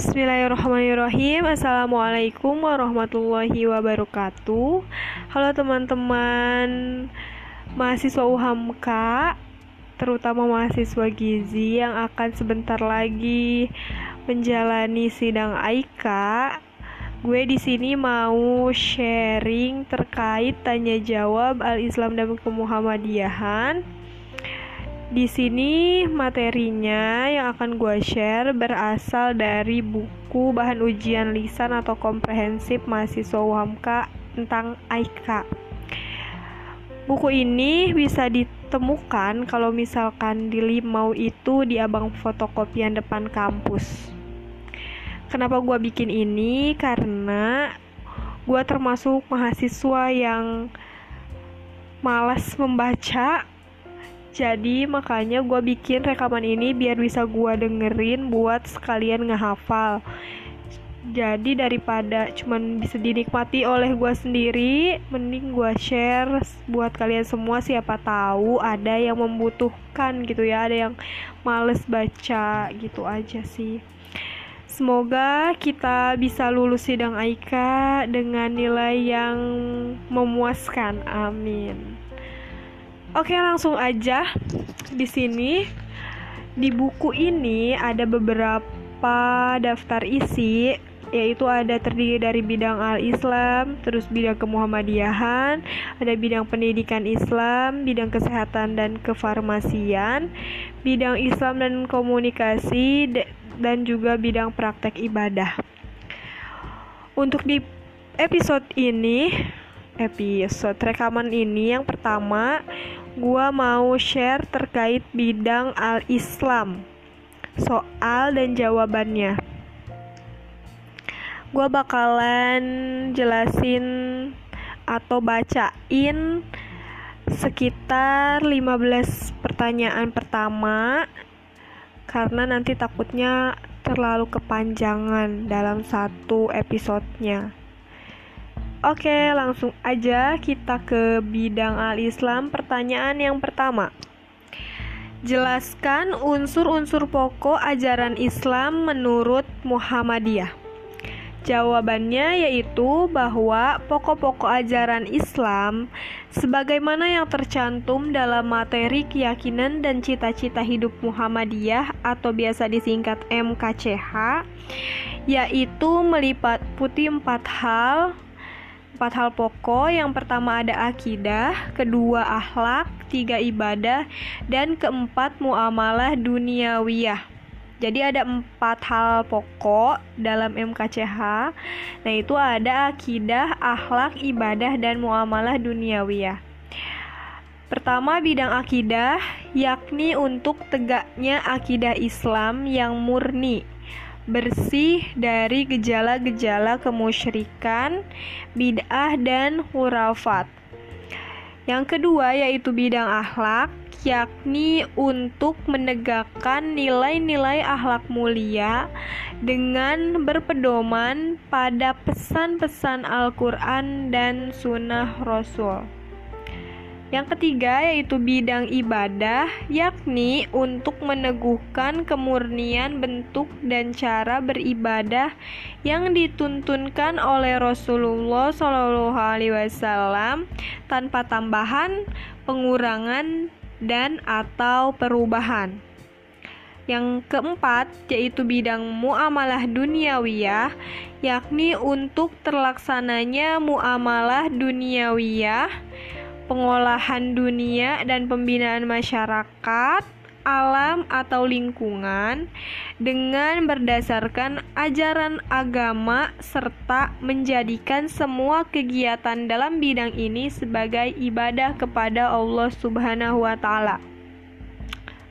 Bismillahirrahmanirrahim. Assalamualaikum warahmatullahi wabarakatuh. Halo teman-teman Mahasiswa UHAMK Terutama mahasiswa gizi Yang akan sebentar lagi Menjalani sidang AIKA Gue di sini mau sharing terkait tanya jawab al-Islam dan kemuhammadiyahan di sini materinya yang akan gue share berasal dari buku bahan ujian lisan atau komprehensif mahasiswa UHAMKA tentang AIKA. Buku ini bisa ditemukan kalau misalkan di Limau itu di abang fotokopian depan kampus. Kenapa gue bikin ini? Karena gue termasuk mahasiswa yang malas membaca jadi makanya gue bikin rekaman ini biar bisa gue dengerin buat sekalian ngehafal. Jadi daripada cuman bisa dinikmati oleh gue sendiri, mending gue share buat kalian semua siapa tahu ada yang membutuhkan gitu ya, ada yang males baca gitu aja sih. Semoga kita bisa lulus sidang AIKA dengan nilai yang memuaskan. Amin. Oke, langsung aja. Di sini di buku ini ada beberapa daftar isi yaitu ada terdiri dari bidang al-Islam, terus bidang kemuhammadiyahan, ada bidang pendidikan Islam, bidang kesehatan dan kefarmasian, bidang Islam dan komunikasi dan juga bidang praktek ibadah. Untuk di episode ini, episode rekaman ini yang pertama gua mau share terkait bidang al-Islam. Soal dan jawabannya. Gua bakalan jelasin atau bacain sekitar 15 pertanyaan pertama karena nanti takutnya terlalu kepanjangan dalam satu episodenya. Oke, langsung aja kita ke bidang al-Islam. Pertanyaan yang pertama. Jelaskan unsur-unsur pokok ajaran Islam menurut Muhammadiyah. Jawabannya yaitu bahwa pokok-pokok ajaran Islam sebagaimana yang tercantum dalam materi keyakinan dan cita-cita hidup Muhammadiyah atau biasa disingkat MKCH yaitu meliputi empat hal empat hal pokok. Yang pertama ada akidah, kedua akhlak, tiga ibadah, dan keempat muamalah duniawiyah. Jadi ada empat hal pokok dalam MKCH. Nah itu ada akidah, akhlak, ibadah, dan muamalah duniawiyah. Pertama bidang akidah, yakni untuk tegaknya akidah Islam yang murni bersih dari gejala-gejala kemusyrikan, bid'ah, dan hurafat. Yang kedua yaitu bidang akhlak, yakni untuk menegakkan nilai-nilai akhlak mulia dengan berpedoman pada pesan-pesan Al-Quran dan Sunnah Rasul. Yang ketiga yaitu bidang ibadah, yakni untuk meneguhkan kemurnian bentuk dan cara beribadah yang dituntunkan oleh Rasulullah Shallallahu Alaihi Wasallam tanpa tambahan, pengurangan, dan atau perubahan. Yang keempat yaitu bidang muamalah duniawiyah, yakni untuk terlaksananya muamalah duniawiyah pengolahan dunia dan pembinaan masyarakat, alam atau lingkungan dengan berdasarkan ajaran agama serta menjadikan semua kegiatan dalam bidang ini sebagai ibadah kepada Allah Subhanahu wa taala.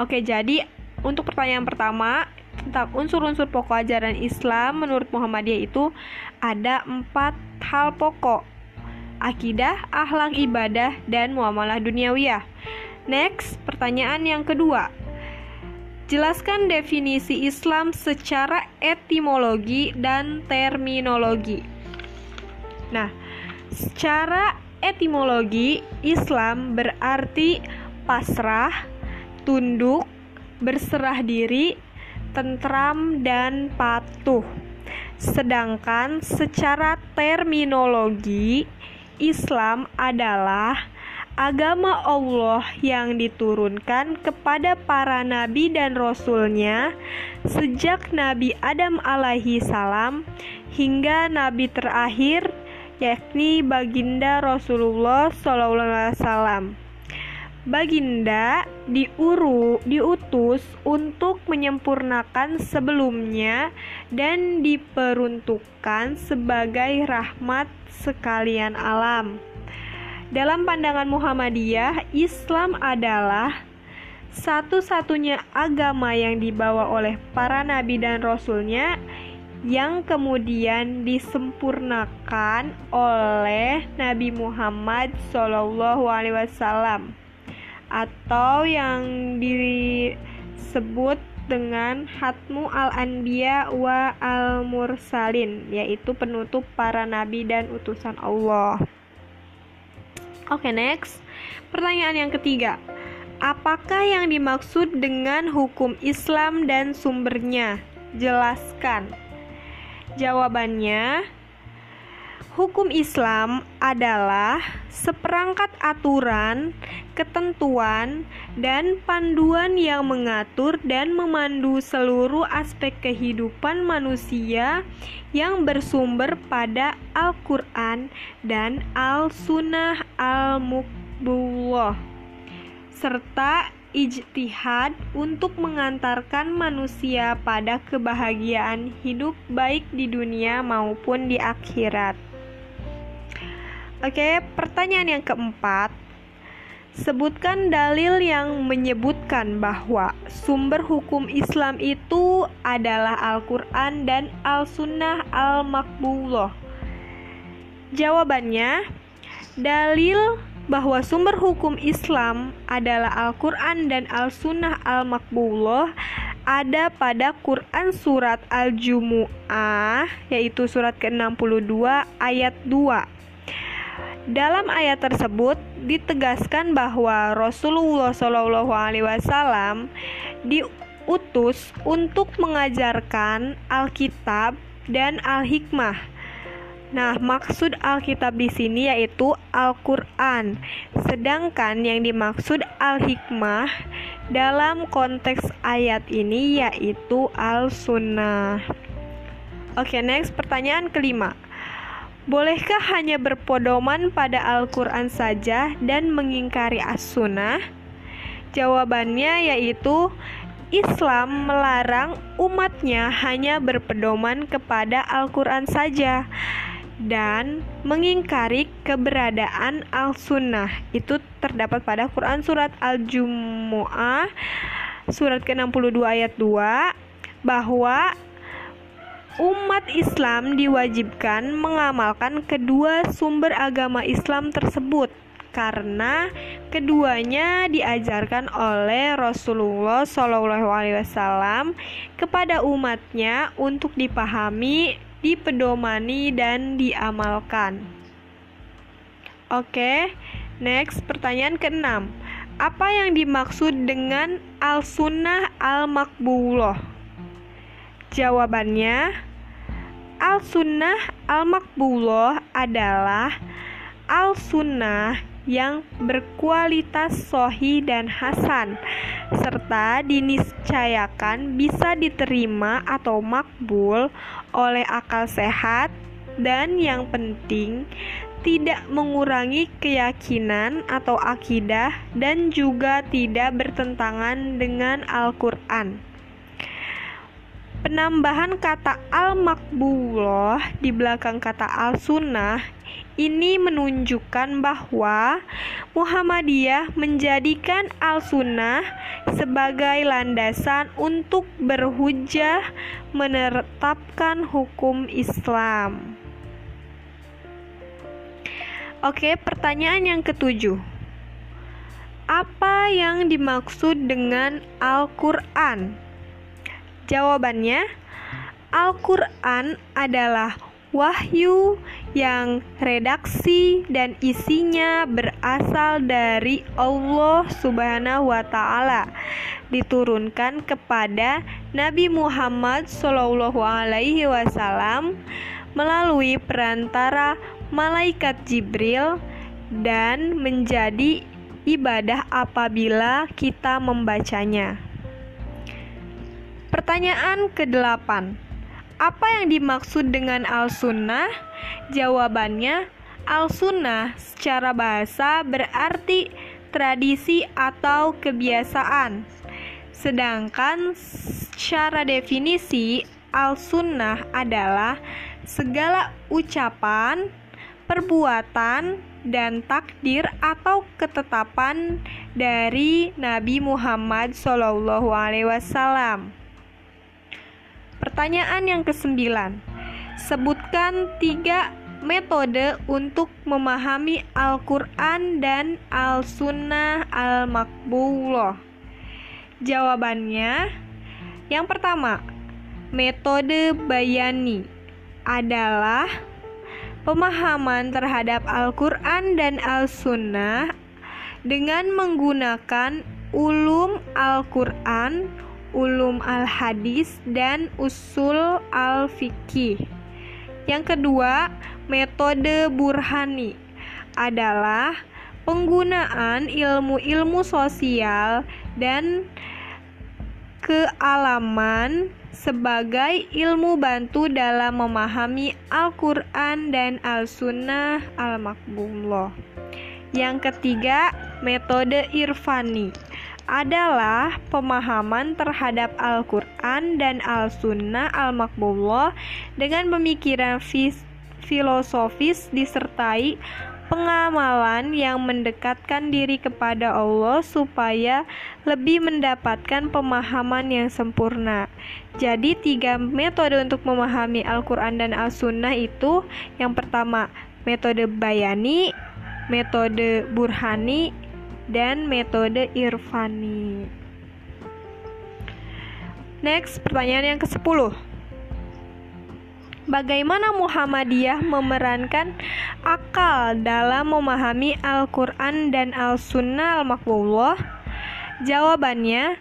Oke, jadi untuk pertanyaan pertama tentang unsur-unsur pokok ajaran Islam menurut Muhammadiyah itu ada empat hal pokok akidah, akhlak ibadah, dan muamalah duniawiyah. Next, pertanyaan yang kedua. Jelaskan definisi Islam secara etimologi dan terminologi. Nah, secara etimologi, Islam berarti pasrah, tunduk, berserah diri, tentram, dan patuh. Sedangkan secara terminologi, Islam adalah agama Allah yang diturunkan kepada para nabi dan rasulnya sejak Nabi Adam alaihi salam hingga nabi terakhir yakni baginda Rasulullah sallallahu alaihi wasallam. Baginda diuru, diutus untuk menyempurnakan sebelumnya dan diperuntukkan sebagai rahmat sekalian alam. Dalam pandangan Muhammadiyah, Islam adalah satu-satunya agama yang dibawa oleh para nabi dan rasulnya yang kemudian disempurnakan oleh Nabi Muhammad SAW atau yang disebut dengan Hatmu al-Anbiya wa al-Mursalin yaitu penutup para nabi dan utusan Allah. Oke, okay, next. Pertanyaan yang ketiga. Apakah yang dimaksud dengan hukum Islam dan sumbernya? Jelaskan. Jawabannya, Hukum Islam adalah seperangkat aturan, ketentuan, dan panduan yang mengatur dan memandu seluruh aspek kehidupan manusia yang bersumber pada Al-Quran dan Al-Sunnah Al-Mukbullah serta ijtihad untuk mengantarkan manusia pada kebahagiaan hidup baik di dunia maupun di akhirat. Oke, pertanyaan yang keempat. Sebutkan dalil yang menyebutkan bahwa sumber hukum Islam itu adalah Al-Quran dan Al-Sunnah Al-Makbullah. Jawabannya, dalil bahwa sumber hukum Islam adalah Al-Quran dan Al-Sunnah Al-Makbullah ada pada Quran Surat Al-Jumu'ah, yaitu surat ke-62 ayat 2 dalam ayat tersebut ditegaskan bahwa Rasulullah Shallallahu Alaihi Wasallam diutus untuk mengajarkan Alkitab dan Al-Hikmah. Nah, maksud Alkitab di sini yaitu Al-Qur'an. Sedangkan yang dimaksud Al-Hikmah dalam konteks ayat ini yaitu Al-Sunnah. Oke, next pertanyaan kelima. Bolehkah hanya berpodoman pada Al-Quran saja dan mengingkari as-sunnah? Jawabannya yaitu Islam melarang umatnya hanya berpedoman kepada Al-Quran saja dan mengingkari keberadaan Al-Sunnah. Itu terdapat pada Quran Surat Al-Jumu'ah Surat ke-62 ayat 2 bahwa umat Islam diwajibkan mengamalkan kedua sumber agama Islam tersebut karena keduanya diajarkan oleh Rasulullah SAW kepada umatnya untuk dipahami, dipedomani, dan diamalkan. Oke, next pertanyaan keenam. Apa yang dimaksud dengan al-sunnah al-makbuloh? Jawabannya, Al-Sunnah Al-Makbuloh adalah Al-Sunnah yang berkualitas sohi dan hasan serta diniscayakan bisa diterima atau makbul oleh akal sehat dan yang penting tidak mengurangi keyakinan atau akidah dan juga tidak bertentangan dengan Al-Qur'an. Penambahan kata al-makbuloh di belakang kata al-sunnah ini menunjukkan bahwa Muhammadiyah menjadikan al-sunnah sebagai landasan untuk berhujah menetapkan hukum Islam. Oke, pertanyaan yang ketujuh. Apa yang dimaksud dengan Al-Quran? Jawabannya, Al-Quran adalah wahyu yang redaksi dan isinya berasal dari Allah Subhanahu wa taala diturunkan kepada Nabi Muhammad wasallam melalui perantara malaikat Jibril dan menjadi ibadah apabila kita membacanya. Pertanyaan ke-8 apa yang dimaksud dengan al-sunnah? Jawabannya, al-sunnah secara bahasa berarti tradisi atau kebiasaan. Sedangkan secara definisi, al-sunnah adalah segala ucapan, perbuatan, dan takdir atau ketetapan dari Nabi Muhammad SAW. Pertanyaan yang kesembilan, sebutkan tiga metode untuk memahami Al-Quran dan Al-Sunnah Al-Makbullah. Jawabannya, yang pertama, metode bayani adalah pemahaman terhadap Al-Quran dan Al-Sunnah dengan menggunakan ulum Al-Quran, ulum al-hadis dan usul al-fikih. Yang kedua, metode burhani adalah penggunaan ilmu-ilmu sosial dan kealaman sebagai ilmu bantu dalam memahami Al-Quran dan Al-Sunnah Al-Makbullah. Yang ketiga, metode irfani adalah pemahaman terhadap Al-Quran dan Al-Sunnah Al-Makbullah dengan pemikiran filosofis disertai pengamalan yang mendekatkan diri kepada Allah supaya lebih mendapatkan pemahaman yang sempurna. Jadi tiga metode untuk memahami Al-Quran dan Al-Sunnah itu yang pertama metode bayani, metode burhani, dan metode Irfani. Next, pertanyaan yang ke-10. Bagaimana Muhammadiyah memerankan akal dalam memahami Al-Quran dan Al-Sunnah Al-Makbullah? Jawabannya,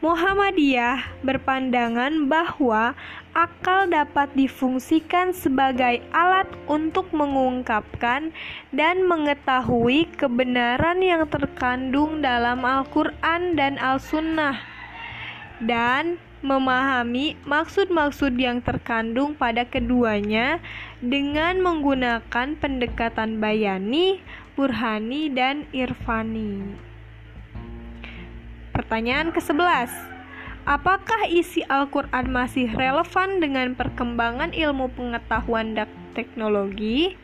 Muhammadiyah berpandangan bahwa akal dapat difungsikan sebagai alat untuk mengungkapkan dan mengetahui kebenaran yang terkandung dalam Al-Quran dan Al-Sunnah, dan memahami maksud-maksud yang terkandung pada keduanya dengan menggunakan pendekatan bayani, burhani, dan irfani. Pertanyaan ke-11. Apakah isi Al-Quran masih relevan dengan perkembangan ilmu pengetahuan dan teknologi?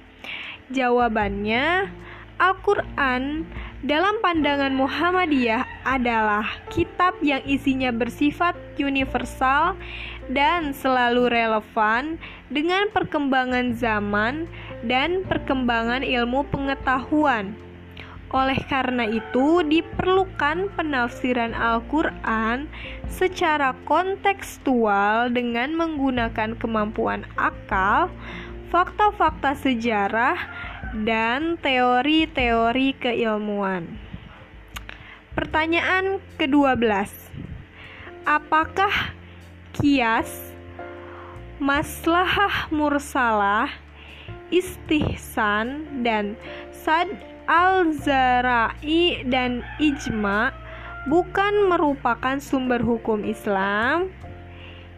Jawabannya, Al-Quran dalam pandangan Muhammadiyah adalah kitab yang isinya bersifat universal dan selalu relevan dengan perkembangan zaman dan perkembangan ilmu pengetahuan. Oleh karena itu, diperlukan penafsiran Al-Quran secara kontekstual dengan menggunakan kemampuan akal, fakta-fakta sejarah, dan teori-teori keilmuan. Pertanyaan ke-12. Apakah kias, maslahah mursalah, istihsan, dan sad al-zarai dan ijma bukan merupakan sumber hukum Islam?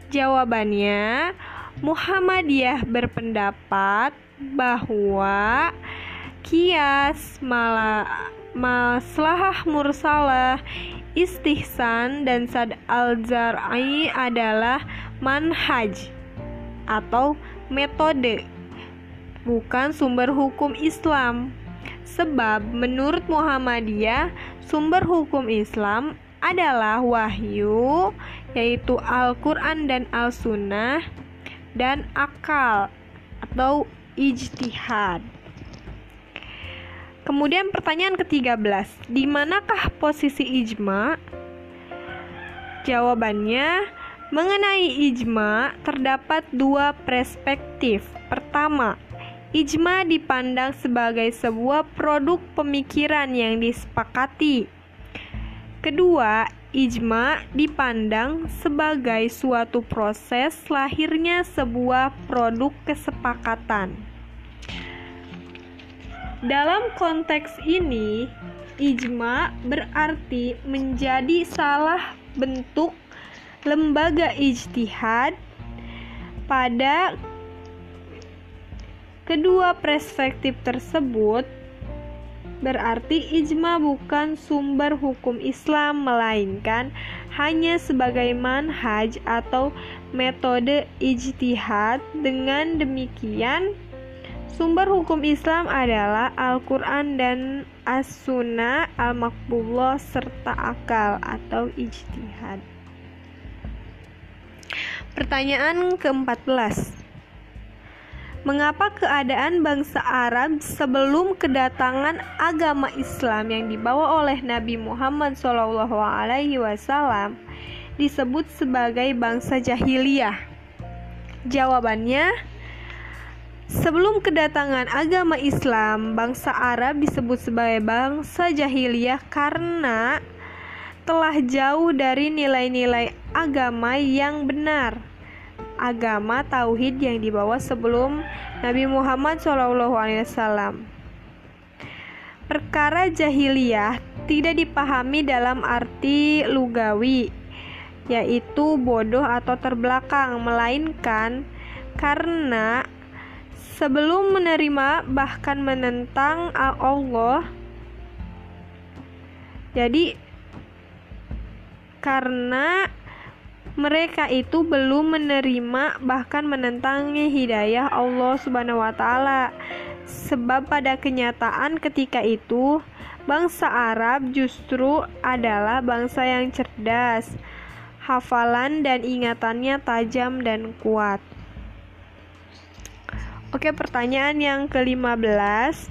Jawabannya, Muhammadiyah berpendapat bahwa kias malah maslahah mursalah istihsan dan sad al-zar'i adalah manhaj atau metode bukan sumber hukum Islam Sebab menurut Muhammadiyah, sumber hukum Islam adalah wahyu, yaitu Al-Quran dan Al-Sunnah, dan akal atau ijtihad. Kemudian pertanyaan ke-13, di manakah posisi ijma? Jawabannya, mengenai ijma terdapat dua perspektif. Pertama, ijma dipandang sebagai sebuah produk pemikiran yang disepakati. Kedua, ijma dipandang sebagai suatu proses lahirnya sebuah produk kesepakatan. Dalam konteks ini, ijma berarti menjadi salah bentuk lembaga ijtihad pada kedua perspektif tersebut berarti ijma bukan sumber hukum Islam melainkan hanya sebagai manhaj atau metode ijtihad dengan demikian Sumber hukum Islam adalah Al-Quran dan As-Sunnah, Al-Makbullah, serta akal atau ijtihad. Pertanyaan ke-14 Mengapa keadaan bangsa Arab sebelum kedatangan agama Islam yang dibawa oleh Nabi Muhammad SAW disebut sebagai bangsa jahiliyah? Jawabannya, Sebelum kedatangan agama Islam, bangsa Arab disebut sebagai bangsa jahiliyah karena telah jauh dari nilai-nilai agama yang benar. Agama tauhid yang dibawa sebelum Nabi Muhammad SAW. Perkara jahiliyah tidak dipahami dalam arti lugawi, yaitu bodoh atau terbelakang, melainkan karena sebelum menerima bahkan menentang Allah. Jadi karena mereka itu belum menerima bahkan menentangnya hidayah Allah Subhanahu wa taala. Sebab pada kenyataan ketika itu bangsa Arab justru adalah bangsa yang cerdas, hafalan dan ingatannya tajam dan kuat. Oke, pertanyaan yang ke-15.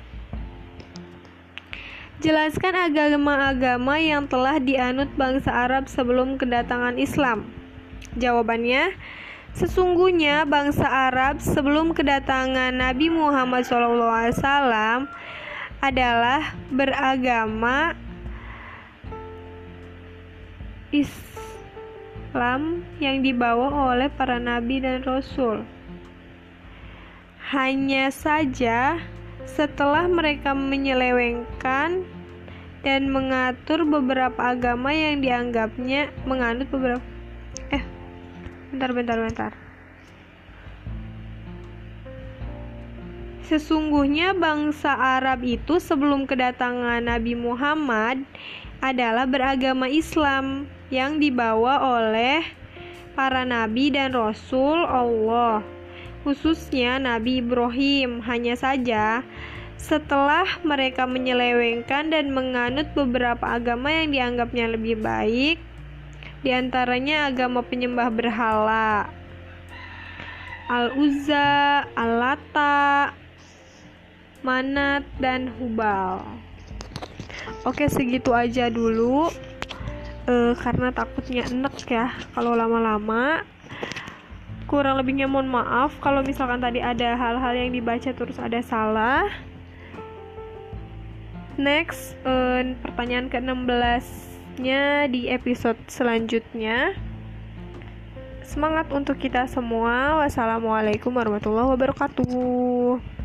Jelaskan agama-agama yang telah dianut bangsa Arab sebelum kedatangan Islam. Jawabannya, sesungguhnya bangsa Arab sebelum kedatangan Nabi Muhammad SAW adalah beragama Islam yang dibawa oleh para nabi dan rasul. Hanya saja, setelah mereka menyelewengkan dan mengatur beberapa agama yang dianggapnya menganut beberapa eh bentar bentar bentar Sesungguhnya bangsa Arab itu sebelum kedatangan Nabi Muhammad adalah beragama Islam yang dibawa oleh para nabi dan rasul Allah khususnya Nabi Ibrahim. Hanya saja, setelah mereka menyelewengkan dan menganut beberapa agama yang dianggapnya lebih baik, di antaranya agama penyembah berhala, Al-Uzza, Al-Lata, Manat, dan Hubal. Oke, segitu aja dulu. Uh, karena takutnya enek ya kalau lama-lama kurang lebihnya mohon maaf kalau misalkan tadi ada hal-hal yang dibaca terus ada salah next uh, pertanyaan ke-16 nya di episode selanjutnya. Semangat untuk kita semua. Wassalamualaikum warahmatullahi wabarakatuh